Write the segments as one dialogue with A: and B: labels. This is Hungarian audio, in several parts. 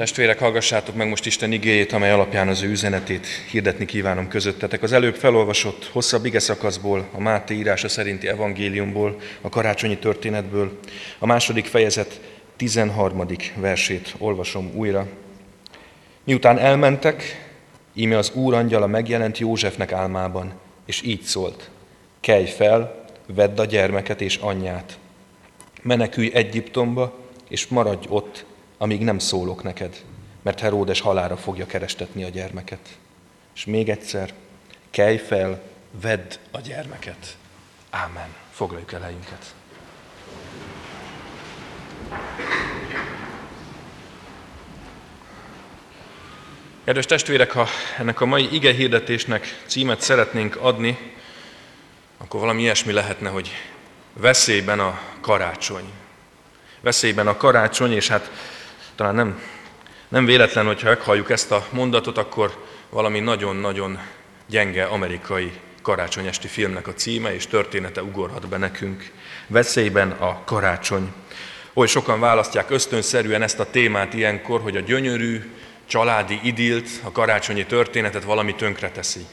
A: Testvérek, hallgassátok meg most Isten igéjét, amely alapján az ő üzenetét hirdetni kívánom közöttetek. Az előbb felolvasott hosszabb ige szakaszból, a Máté írása szerinti evangéliumból, a karácsonyi történetből, a második fejezet 13. versét olvasom újra. Miután elmentek, íme az Úr angyala megjelent Józsefnek álmában, és így szólt. Kelj fel, vedd a gyermeket és anyját. Menekülj Egyiptomba, és maradj ott, amíg nem szólok neked, mert Heródes halára fogja kerestetni a gyermeket. És még egyszer, kelj fel, vedd a gyermeket. Ámen. Foglaljuk el helyünket. Kedves testvérek, ha ennek a mai ige hirdetésnek címet szeretnénk adni, akkor valami ilyesmi lehetne, hogy veszélyben a karácsony. Veszélyben a karácsony, és hát talán nem, nem véletlen, hogyha meghalljuk ezt a mondatot, akkor valami nagyon-nagyon gyenge amerikai karácsonyesti filmnek a címe és története ugorhat be nekünk. Veszélyben a karácsony. Oly sokan választják ösztönszerűen ezt a témát ilyenkor, hogy a gyönyörű, családi idilt, a karácsonyi történetet valami tönkreteszi.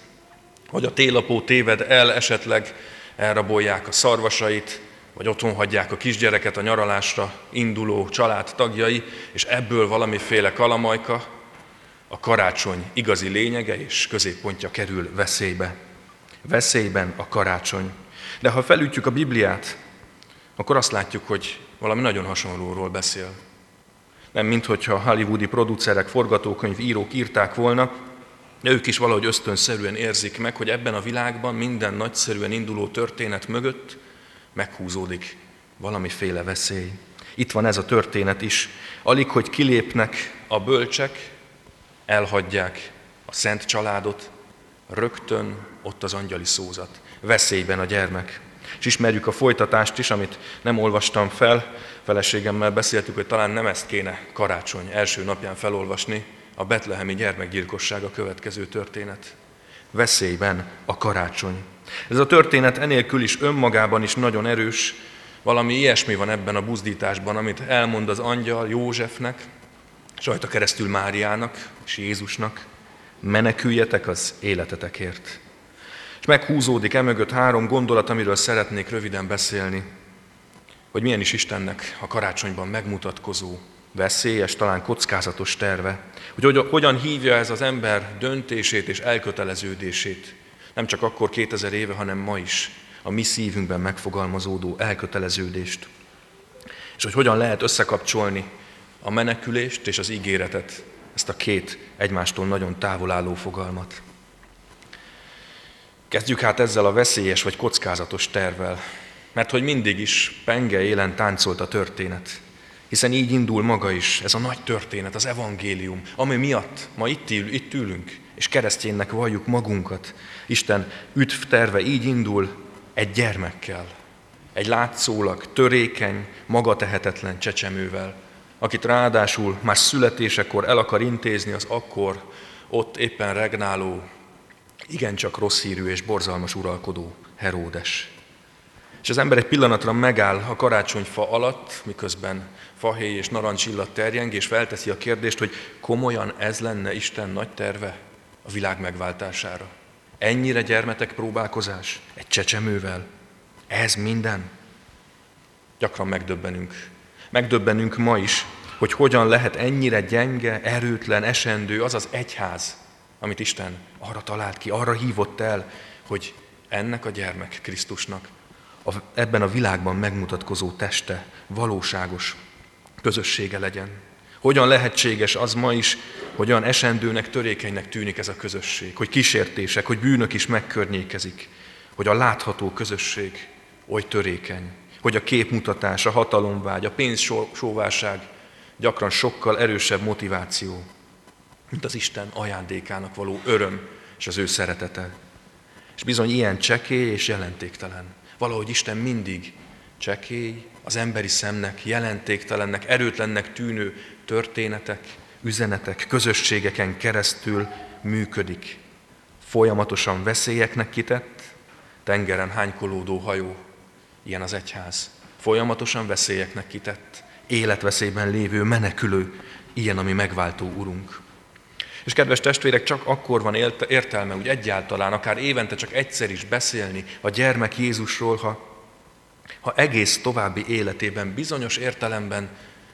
A: Hogy a télapó téved el esetleg, elrabolják a szarvasait, vagy otthon hagyják a kisgyereket a nyaralásra induló család tagjai, és ebből valamiféle kalamajka, a karácsony igazi lényege és középpontja kerül veszélybe. Veszélyben a karácsony. De ha felütjük a Bibliát, akkor azt látjuk, hogy valami nagyon hasonlóról beszél. Nem minthogyha hollywoodi producerek, forgatókönyv írók írták volna, de ők is valahogy ösztönszerűen érzik meg, hogy ebben a világban minden nagyszerűen induló történet mögött meghúzódik valamiféle veszély. Itt van ez a történet is. Alig, hogy kilépnek a bölcsek, elhagyják a szent családot, rögtön ott az angyali szózat. Veszélyben a gyermek. És ismerjük a folytatást is, amit nem olvastam fel. Feleségemmel beszéltük, hogy talán nem ezt kéne karácsony első napján felolvasni, a betlehemi gyermekgyilkosság a következő történet. Veszélyben a karácsony. Ez a történet enélkül is önmagában is nagyon erős, valami ilyesmi van ebben a buzdításban, amit elmond az angyal Józsefnek, és rajta keresztül Máriának és Jézusnak, meneküljetek az életetekért. És meghúzódik emögött három gondolat, amiről szeretnék röviden beszélni, hogy milyen is Istennek a karácsonyban megmutatkozó, veszélyes, talán kockázatos terve, hogy hogyan hívja ez az ember döntését és elköteleződését nem csak akkor 2000 éve, hanem ma is a mi szívünkben megfogalmazódó elköteleződést. És hogy hogyan lehet összekapcsolni a menekülést és az ígéretet, ezt a két egymástól nagyon távol álló fogalmat. Kezdjük hát ezzel a veszélyes vagy kockázatos tervvel, mert hogy mindig is penge élen táncolt a történet. Hiszen így indul maga is ez a nagy történet, az evangélium, ami miatt ma itt, ül, itt ülünk, és kereszténynek valljuk magunkat. Isten üdv terve így indul egy gyermekkel, egy látszólag törékeny, magatehetetlen csecsemővel, akit ráadásul már születésekor el akar intézni az akkor ott éppen regnáló, igencsak rossz hírű és borzalmas uralkodó Heródes. És az ember egy pillanatra megáll a karácsonyfa alatt, miközben fahéj és narancsillat terjeng, és felteszi a kérdést, hogy komolyan ez lenne Isten nagy terve a világ megváltására. Ennyire gyermetek próbálkozás? Egy csecsemővel? Ez minden? Gyakran megdöbbenünk. Megdöbbenünk ma is, hogy hogyan lehet ennyire gyenge, erőtlen, esendő az az egyház, amit Isten arra talált ki, arra hívott el, hogy ennek a gyermek Krisztusnak a, ebben a világban megmutatkozó teste valóságos közössége legyen. Hogyan lehetséges az ma is, hogy olyan esendőnek, törékenynek tűnik ez a közösség, hogy kísértések, hogy bűnök is megkörnyékezik, hogy a látható közösség oly törékeny, hogy a képmutatás, a hatalomvágy, a pénzsóvárság gyakran sokkal erősebb motiváció, mint az Isten ajándékának való öröm és az ő szeretete. És bizony ilyen csekély és jelentéktelen. Valahogy Isten mindig csekély, az emberi szemnek, jelentéktelennek, erőtlennek tűnő történetek, üzenetek, közösségeken keresztül működik. Folyamatosan veszélyeknek kitett, tengeren hánykolódó hajó, ilyen az egyház. Folyamatosan veszélyeknek kitett, életveszélyben lévő, menekülő ilyen a mi megváltó Urunk. És kedves testvérek, csak akkor van értelme úgy egyáltalán, akár évente csak egyszer is beszélni a gyermek Jézusról, ha, ha egész további életében bizonyos értelemben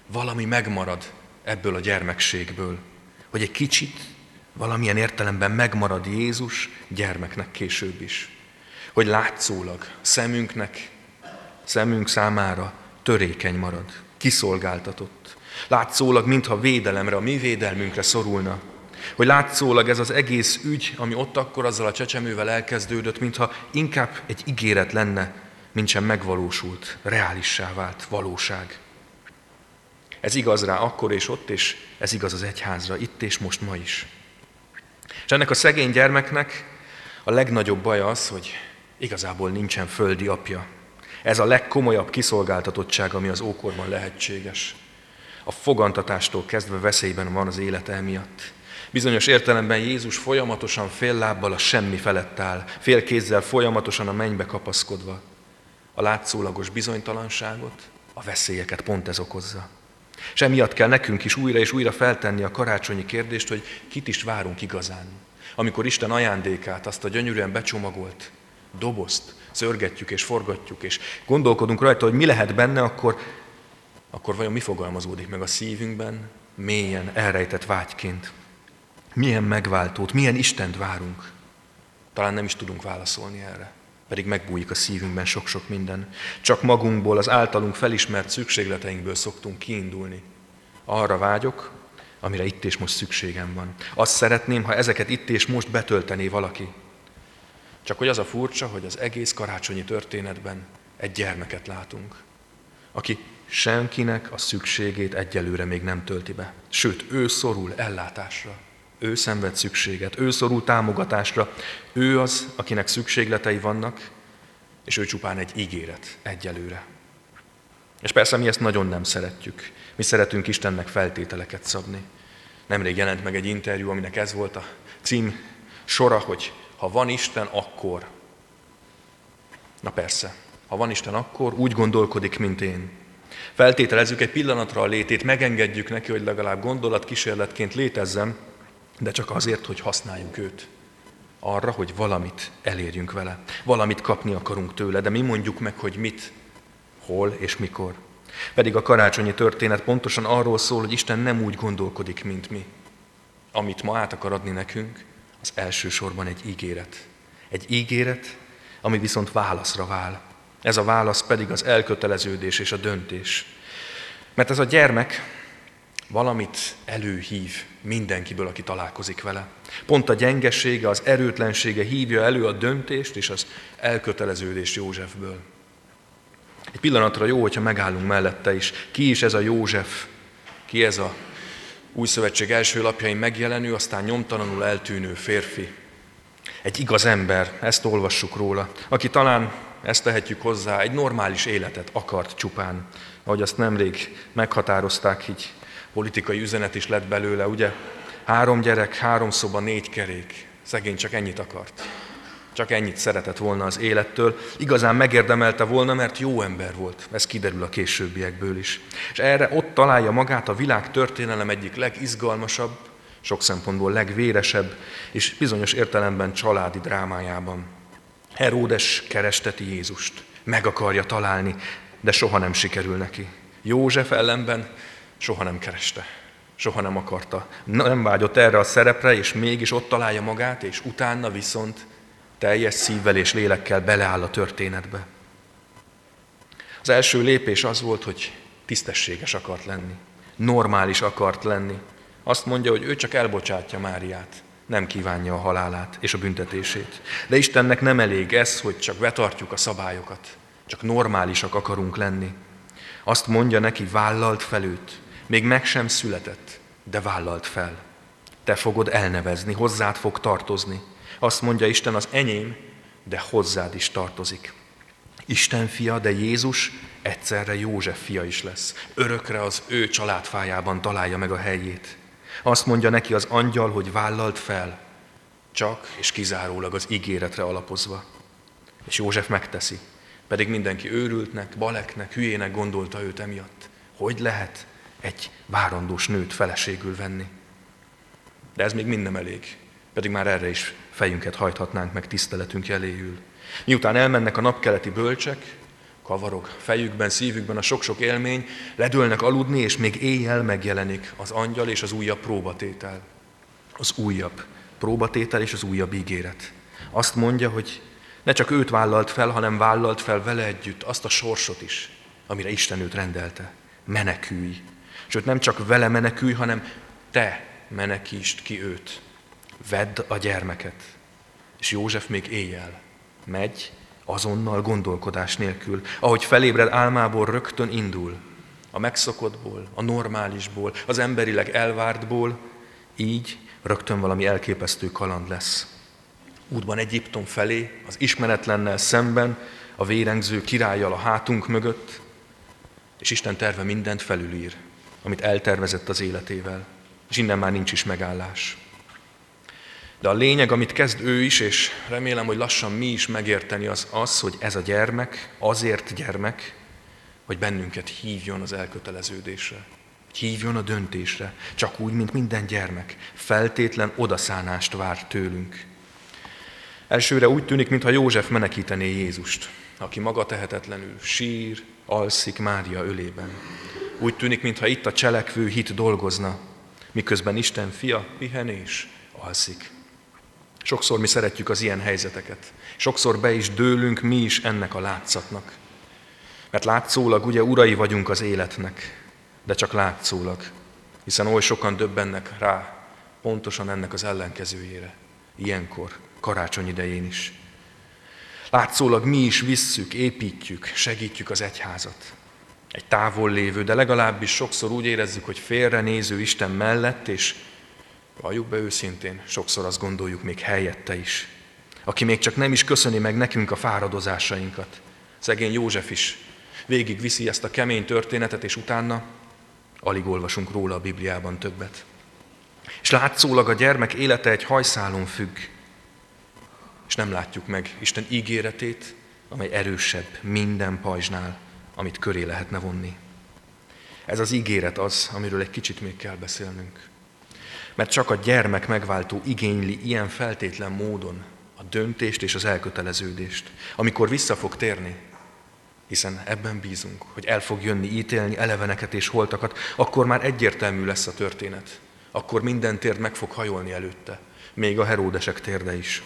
A: valami megmarad ebből a gyermekségből. Hogy egy kicsit valamilyen értelemben megmarad Jézus gyermeknek később is. Hogy látszólag szemünknek, szemünk számára törékeny marad, kiszolgáltatott. Látszólag, mintha védelemre, a mi védelmünkre szorulna. Hogy látszólag ez az egész ügy, ami ott akkor azzal a csecsemővel elkezdődött, mintha inkább egy ígéret lenne, mint megvalósult, reálissá vált valóság. Ez igaz rá akkor és ott, és ez igaz az egyházra, itt és most ma is. És ennek a szegény gyermeknek a legnagyobb baj az, hogy igazából nincsen földi apja. Ez a legkomolyabb kiszolgáltatottság, ami az ókorban lehetséges. A fogantatástól kezdve veszélyben van az élete emiatt. Bizonyos értelemben Jézus folyamatosan fél lábbal a semmi felett áll, fél kézzel folyamatosan a mennybe kapaszkodva. A látszólagos bizonytalanságot, a veszélyeket pont ez okozza. És emiatt kell nekünk is újra és újra feltenni a karácsonyi kérdést, hogy kit is várunk igazán. Amikor Isten ajándékát, azt a gyönyörűen becsomagolt dobozt szörgetjük és forgatjuk, és gondolkodunk rajta, hogy mi lehet benne, akkor, akkor vajon mi fogalmazódik meg a szívünkben, mélyen elrejtett vágyként. Milyen megváltót, milyen Istent várunk. Talán nem is tudunk válaszolni erre pedig megbújik a szívünkben sok-sok minden. Csak magunkból, az általunk felismert szükségleteinkből szoktunk kiindulni. Arra vágyok, amire itt és most szükségem van. Azt szeretném, ha ezeket itt és most betöltené valaki. Csak hogy az a furcsa, hogy az egész karácsonyi történetben egy gyermeket látunk, aki senkinek a szükségét egyelőre még nem tölti be. Sőt, ő szorul ellátásra. Ő szenved szükséget, ő szorul támogatásra, ő az, akinek szükségletei vannak, és ő csupán egy ígéret egyelőre. És persze mi ezt nagyon nem szeretjük. Mi szeretünk Istennek feltételeket szabni. Nemrég jelent meg egy interjú, aminek ez volt a cím sora, hogy ha van Isten, akkor. Na persze, ha van Isten, akkor úgy gondolkodik, mint én. Feltételezzük egy pillanatra a létét, megengedjük neki, hogy legalább gondolatkísérletként létezzen, de csak azért, hogy használjuk őt. Arra, hogy valamit elérjünk vele. Valamit kapni akarunk tőle, de mi mondjuk meg, hogy mit, hol és mikor. Pedig a karácsonyi történet pontosan arról szól, hogy Isten nem úgy gondolkodik, mint mi. Amit ma át akar adni nekünk, az elsősorban egy ígéret. Egy ígéret, ami viszont válaszra vál. Ez a válasz pedig az elköteleződés és a döntés. Mert ez a gyermek valamit előhív mindenkiből, aki találkozik vele. Pont a gyengesége, az erőtlensége hívja elő a döntést és az elköteleződést Józsefből. Egy pillanatra jó, hogyha megállunk mellette is. Ki is ez a József? Ki ez a új szövetség első lapjain megjelenő, aztán nyomtalanul eltűnő férfi? Egy igaz ember, ezt olvassuk róla, aki talán, ezt tehetjük hozzá, egy normális életet akart csupán, ahogy azt nemrég meghatározták így politikai üzenet is lett belőle, ugye? Három gyerek, három szoba, négy kerék. Szegény csak ennyit akart. Csak ennyit szeretett volna az élettől. Igazán megérdemelte volna, mert jó ember volt. Ez kiderül a későbbiekből is. És erre ott találja magát a világ történelem egyik legizgalmasabb, sok szempontból legvéresebb, és bizonyos értelemben családi drámájában. Heródes keresteti Jézust, meg akarja találni, de soha nem sikerül neki. József ellenben soha nem kereste, soha nem akarta. Nem vágyott erre a szerepre, és mégis ott találja magát, és utána viszont teljes szívvel és lélekkel beleáll a történetbe. Az első lépés az volt, hogy tisztességes akart lenni, normális akart lenni. Azt mondja, hogy ő csak elbocsátja Máriát, nem kívánja a halálát és a büntetését. De Istennek nem elég ez, hogy csak betartjuk a szabályokat, csak normálisak akarunk lenni. Azt mondja neki, vállalt fel őt, még meg sem született, de vállalt fel. Te fogod elnevezni, hozzád fog tartozni. Azt mondja Isten, az enyém, de hozzád is tartozik. Isten fia, de Jézus egyszerre József fia is lesz. Örökre az ő családfájában találja meg a helyét. Azt mondja neki az angyal, hogy vállalt fel, csak és kizárólag az ígéretre alapozva. És József megteszi, pedig mindenki őrültnek, baleknek, hülyének gondolta őt emiatt. Hogy lehet? Egy várandós nőt feleségül venni. De ez még mind elég, pedig már erre is fejünket hajthatnánk meg tiszteletünk jeléül. Miután elmennek a napkeleti bölcsek, kavarog fejükben, szívükben a sok-sok élmény, ledőlnek aludni, és még éjjel megjelenik az angyal és az újabb próbatétel. Az újabb próbatétel és az újabb ígéret. Azt mondja, hogy ne csak őt vállalt fel, hanem vállalt fel vele együtt azt a sorsot is, amire Isten őt rendelte. Menekülj. Sőt, nem csak vele menekülj, hanem te menekítsd ki őt. Vedd a gyermeket. És József még éjjel megy, azonnal gondolkodás nélkül. Ahogy felébred álmából, rögtön indul. A megszokottból, a normálisból, az emberileg elvártból, így rögtön valami elképesztő kaland lesz. Útban Egyiptom felé, az ismeretlennel szemben, a vérengző királlyal a hátunk mögött, és Isten terve mindent felülír, amit eltervezett az életével, és innen már nincs is megállás. De a lényeg, amit kezd ő is, és remélem, hogy lassan mi is megérteni, az az, hogy ez a gyermek azért gyermek, hogy bennünket hívjon az elköteleződésre, hívjon a döntésre, csak úgy, mint minden gyermek, feltétlen odaszánást vár tőlünk. Elsőre úgy tűnik, mintha József menekítené Jézust, aki maga tehetetlenül sír, alszik Mária ölében. Úgy tűnik, mintha itt a cselekvő hit dolgozna, miközben Isten fia pihen és alszik. Sokszor mi szeretjük az ilyen helyzeteket. Sokszor be is dőlünk mi is ennek a látszatnak. Mert látszólag ugye urai vagyunk az életnek, de csak látszólag, hiszen oly sokan döbbennek rá pontosan ennek az ellenkezőjére. Ilyenkor, karácsony idején is. Látszólag mi is visszük, építjük, segítjük az egyházat. Egy távol lévő, de legalábbis sokszor úgy érezzük, hogy félrenéző Isten mellett, és valljuk be őszintén, sokszor azt gondoljuk még helyette is. Aki még csak nem is köszöni meg nekünk a fáradozásainkat. Szegény József is végig viszi ezt a kemény történetet, és utána alig olvasunk róla a Bibliában többet. És látszólag a gyermek élete egy hajszálon függ, és nem látjuk meg Isten ígéretét, amely erősebb minden pajzsnál, amit köré lehetne vonni. Ez az ígéret az, amiről egy kicsit még kell beszélnünk. Mert csak a gyermek megváltó igényli ilyen feltétlen módon a döntést és az elköteleződést, amikor vissza fog térni, hiszen ebben bízunk, hogy el fog jönni ítélni eleveneket és holtakat, akkor már egyértelmű lesz a történet. Akkor minden térd meg fog hajolni előtte, még a heródesek térde is.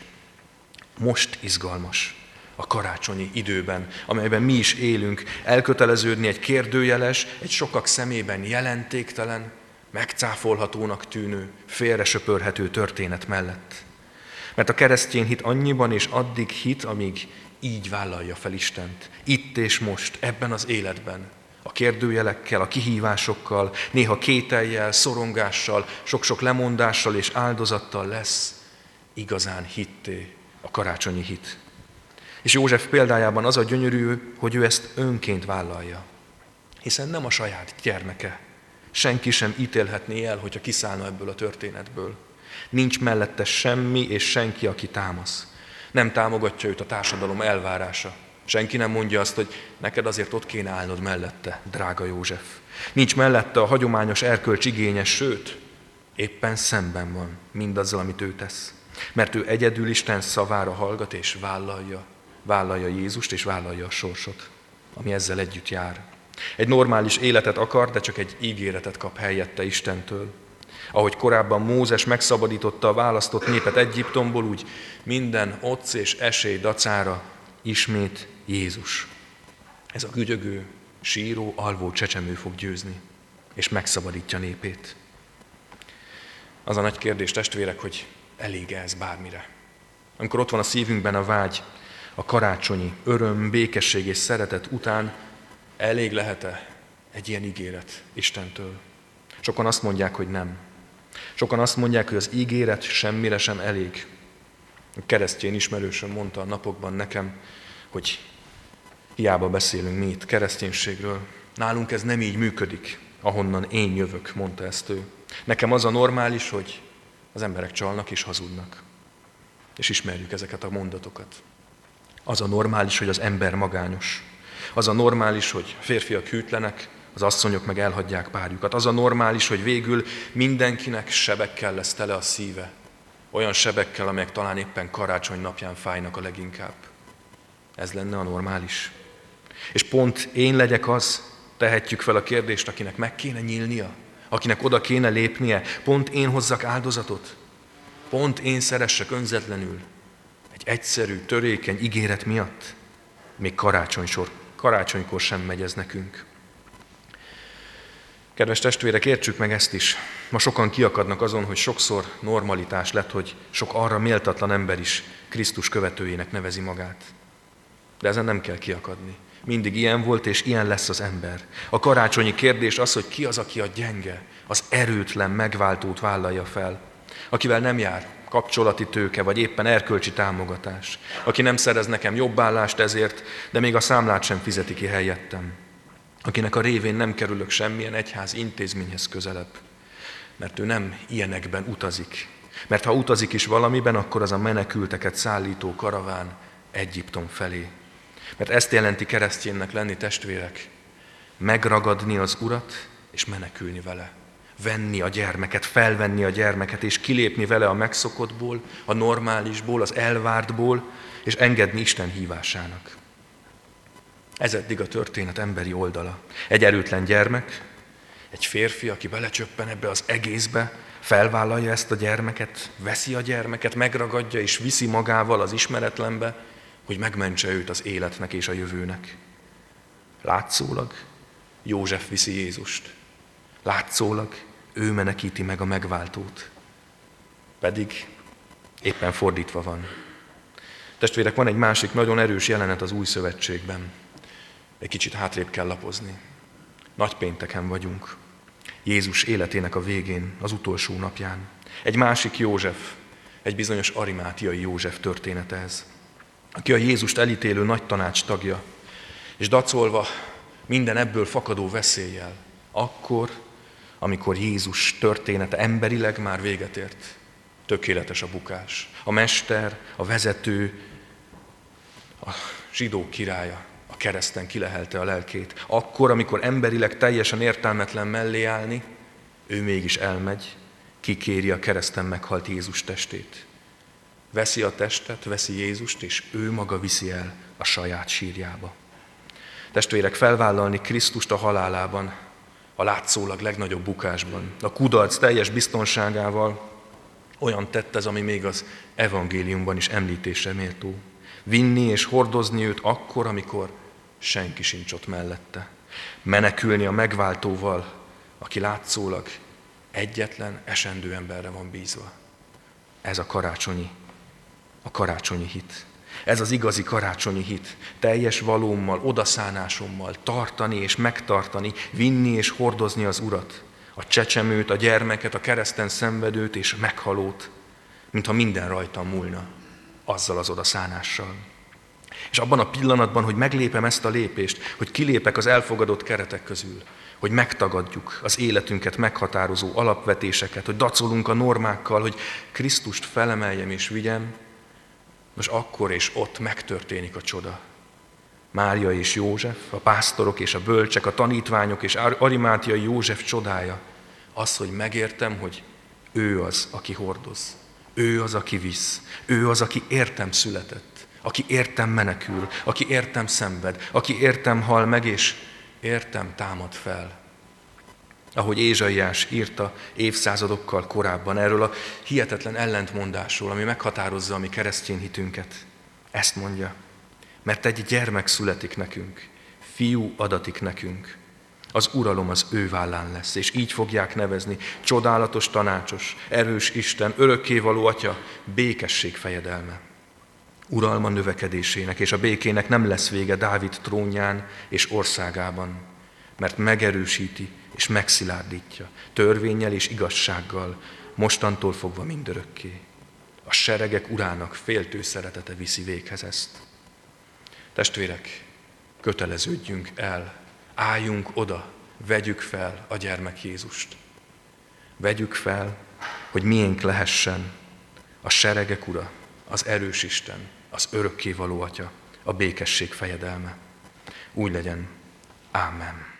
A: Most izgalmas a karácsonyi időben, amelyben mi is élünk, elköteleződni egy kérdőjeles, egy sokak szemében jelentéktelen, megcáfolhatónak tűnő, félresöpörhető történet mellett. Mert a keresztény hit annyiban és addig hit, amíg így vállalja fel Istent. Itt és most, ebben az életben. A kérdőjelekkel, a kihívásokkal, néha kételjel, szorongással, sok-sok lemondással és áldozattal lesz igazán hitté a karácsonyi hit. És József példájában az a gyönyörű, hogy ő ezt önként vállalja. Hiszen nem a saját gyermeke. Senki sem ítélhetné el, hogyha kiszállna ebből a történetből. Nincs mellette semmi és senki, aki támasz. Nem támogatja őt a társadalom elvárása. Senki nem mondja azt, hogy neked azért ott kéne állnod mellette, drága József. Nincs mellette a hagyományos erkölcs igényes, sőt, éppen szemben van mindazzal, amit ő tesz. Mert ő egyedül Isten szavára hallgat és vállalja, vállalja Jézust és vállalja a sorsot, ami ezzel együtt jár. Egy normális életet akar, de csak egy ígéretet kap helyette Istentől. Ahogy korábban Mózes megszabadította a választott népet Egyiptomból, úgy minden otc és esély dacára ismét Jézus. Ez a gügyögő, síró, alvó csecsemő fog győzni, és megszabadítja népét. Az a nagy kérdés, testvérek, hogy elég ez bármire. Amikor ott van a szívünkben a vágy, a karácsonyi öröm, békesség és szeretet után, elég lehet-e egy ilyen ígéret Istentől? Sokan azt mondják, hogy nem. Sokan azt mondják, hogy az ígéret semmire sem elég. A keresztény ismerősöm mondta a napokban nekem, hogy hiába beszélünk mi itt kereszténységről. Nálunk ez nem így működik, ahonnan én jövök, mondta ezt ő. Nekem az a normális, hogy az emberek csalnak és hazudnak. És ismerjük ezeket a mondatokat. Az a normális, hogy az ember magányos. Az a normális, hogy férfiak hűtlenek, az asszonyok meg elhagyják párjukat. Az a normális, hogy végül mindenkinek sebekkel lesz tele a szíve. Olyan sebekkel, amelyek talán éppen karácsony napján fájnak a leginkább. Ez lenne a normális. És pont én legyek az, tehetjük fel a kérdést, akinek meg kéne nyílnia, akinek oda kéne lépnie, pont én hozzak áldozatot, pont én szeressek önzetlenül egy egyszerű, törékeny ígéret miatt, még karácsonysor, karácsonykor sem megy ez nekünk. Kedves testvérek, értsük meg ezt is. Ma sokan kiakadnak azon, hogy sokszor normalitás lett, hogy sok arra méltatlan ember is Krisztus követőjének nevezi magát. De ezen nem kell kiakadni. Mindig ilyen volt, és ilyen lesz az ember. A karácsonyi kérdés az, hogy ki az, aki a gyenge, az erőtlen megváltót vállalja fel, akivel nem jár kapcsolati tőke, vagy éppen erkölcsi támogatás, aki nem szerez nekem jobb állást ezért, de még a számlát sem fizeti ki helyettem, akinek a révén nem kerülök semmilyen egyház intézményhez közelebb, mert ő nem ilyenekben utazik. Mert ha utazik is valamiben, akkor az a menekülteket szállító karaván Egyiptom felé. Mert ezt jelenti kereszténynek lenni testvérek, megragadni az Urat és menekülni vele. Venni a gyermeket, felvenni a gyermeket, és kilépni vele a megszokottból, a normálisból, az elvártból, és engedni Isten hívásának. Ez eddig a történet emberi oldala. Egy erőtlen gyermek, egy férfi, aki belecsöppen ebbe az egészbe, felvállalja ezt a gyermeket, veszi a gyermeket, megragadja és viszi magával az ismeretlenbe, hogy megmentse őt az életnek és a jövőnek. Látszólag József viszi Jézust. Látszólag ő menekíti meg a megváltót. Pedig éppen fordítva van. Testvérek, van egy másik nagyon erős jelenet az új szövetségben. Egy kicsit hátrébb kell lapozni. Nagy pénteken vagyunk. Jézus életének a végén, az utolsó napján. Egy másik József, egy bizonyos arimátiai József története ez aki a Jézust elítélő nagy tanács tagja, és dacolva minden ebből fakadó veszéllyel, akkor, amikor Jézus története emberileg már véget ért, tökéletes a bukás. A mester, a vezető, a zsidó királya a kereszten kilehelte a lelkét. Akkor, amikor emberileg teljesen értelmetlen mellé állni, ő mégis elmegy, kikéri a kereszten meghalt Jézus testét veszi a testet, veszi Jézust, és ő maga viszi el a saját sírjába. Testvérek, felvállalni Krisztust a halálában, a látszólag legnagyobb bukásban, a kudarc teljes biztonságával, olyan tett ez, ami még az evangéliumban is említésre méltó. Vinni és hordozni őt akkor, amikor senki sincs ott mellette. Menekülni a megváltóval, aki látszólag egyetlen esendő emberre van bízva. Ez a karácsonyi a karácsonyi hit. Ez az igazi karácsonyi hit. Teljes valómmal, odaszánásommal tartani és megtartani, vinni és hordozni az Urat. A csecsemőt, a gyermeket, a kereszten szenvedőt és meghalót, mintha minden rajtam múlna, azzal az odaszánással. És abban a pillanatban, hogy meglépem ezt a lépést, hogy kilépek az elfogadott keretek közül, hogy megtagadjuk az életünket meghatározó alapvetéseket, hogy dacolunk a normákkal, hogy Krisztust felemeljem és vigyem, most akkor és ott megtörténik a csoda. Mária és József, a pásztorok és a bölcsek, a tanítványok és Arimátiai József csodája az, hogy megértem, hogy ő az, aki hordoz. Ő az, aki visz. Ő az, aki értem született. Aki értem menekül. Aki értem szenved. Aki értem hal meg, és értem támad fel ahogy Ézsaiás írta évszázadokkal korábban erről a hihetetlen ellentmondásról, ami meghatározza a mi keresztény hitünket. Ezt mondja, mert egy gyermek születik nekünk, fiú adatik nekünk, az uralom az ő vállán lesz, és így fogják nevezni, csodálatos tanácsos, erős Isten, örökkévaló Atya, békesség fejedelme. Uralma növekedésének és a békének nem lesz vége Dávid trónján és országában, mert megerősíti és megszilárdítja, törvényel és igazsággal, mostantól fogva mindörökké. A seregek urának féltő szeretete viszi véghez ezt. Testvérek, köteleződjünk el, álljunk oda, vegyük fel a gyermek Jézust. Vegyük fel, hogy miénk lehessen a seregek ura, az erős Isten, az örökkévaló Atya, a békesség fejedelme. Úgy legyen. Amen.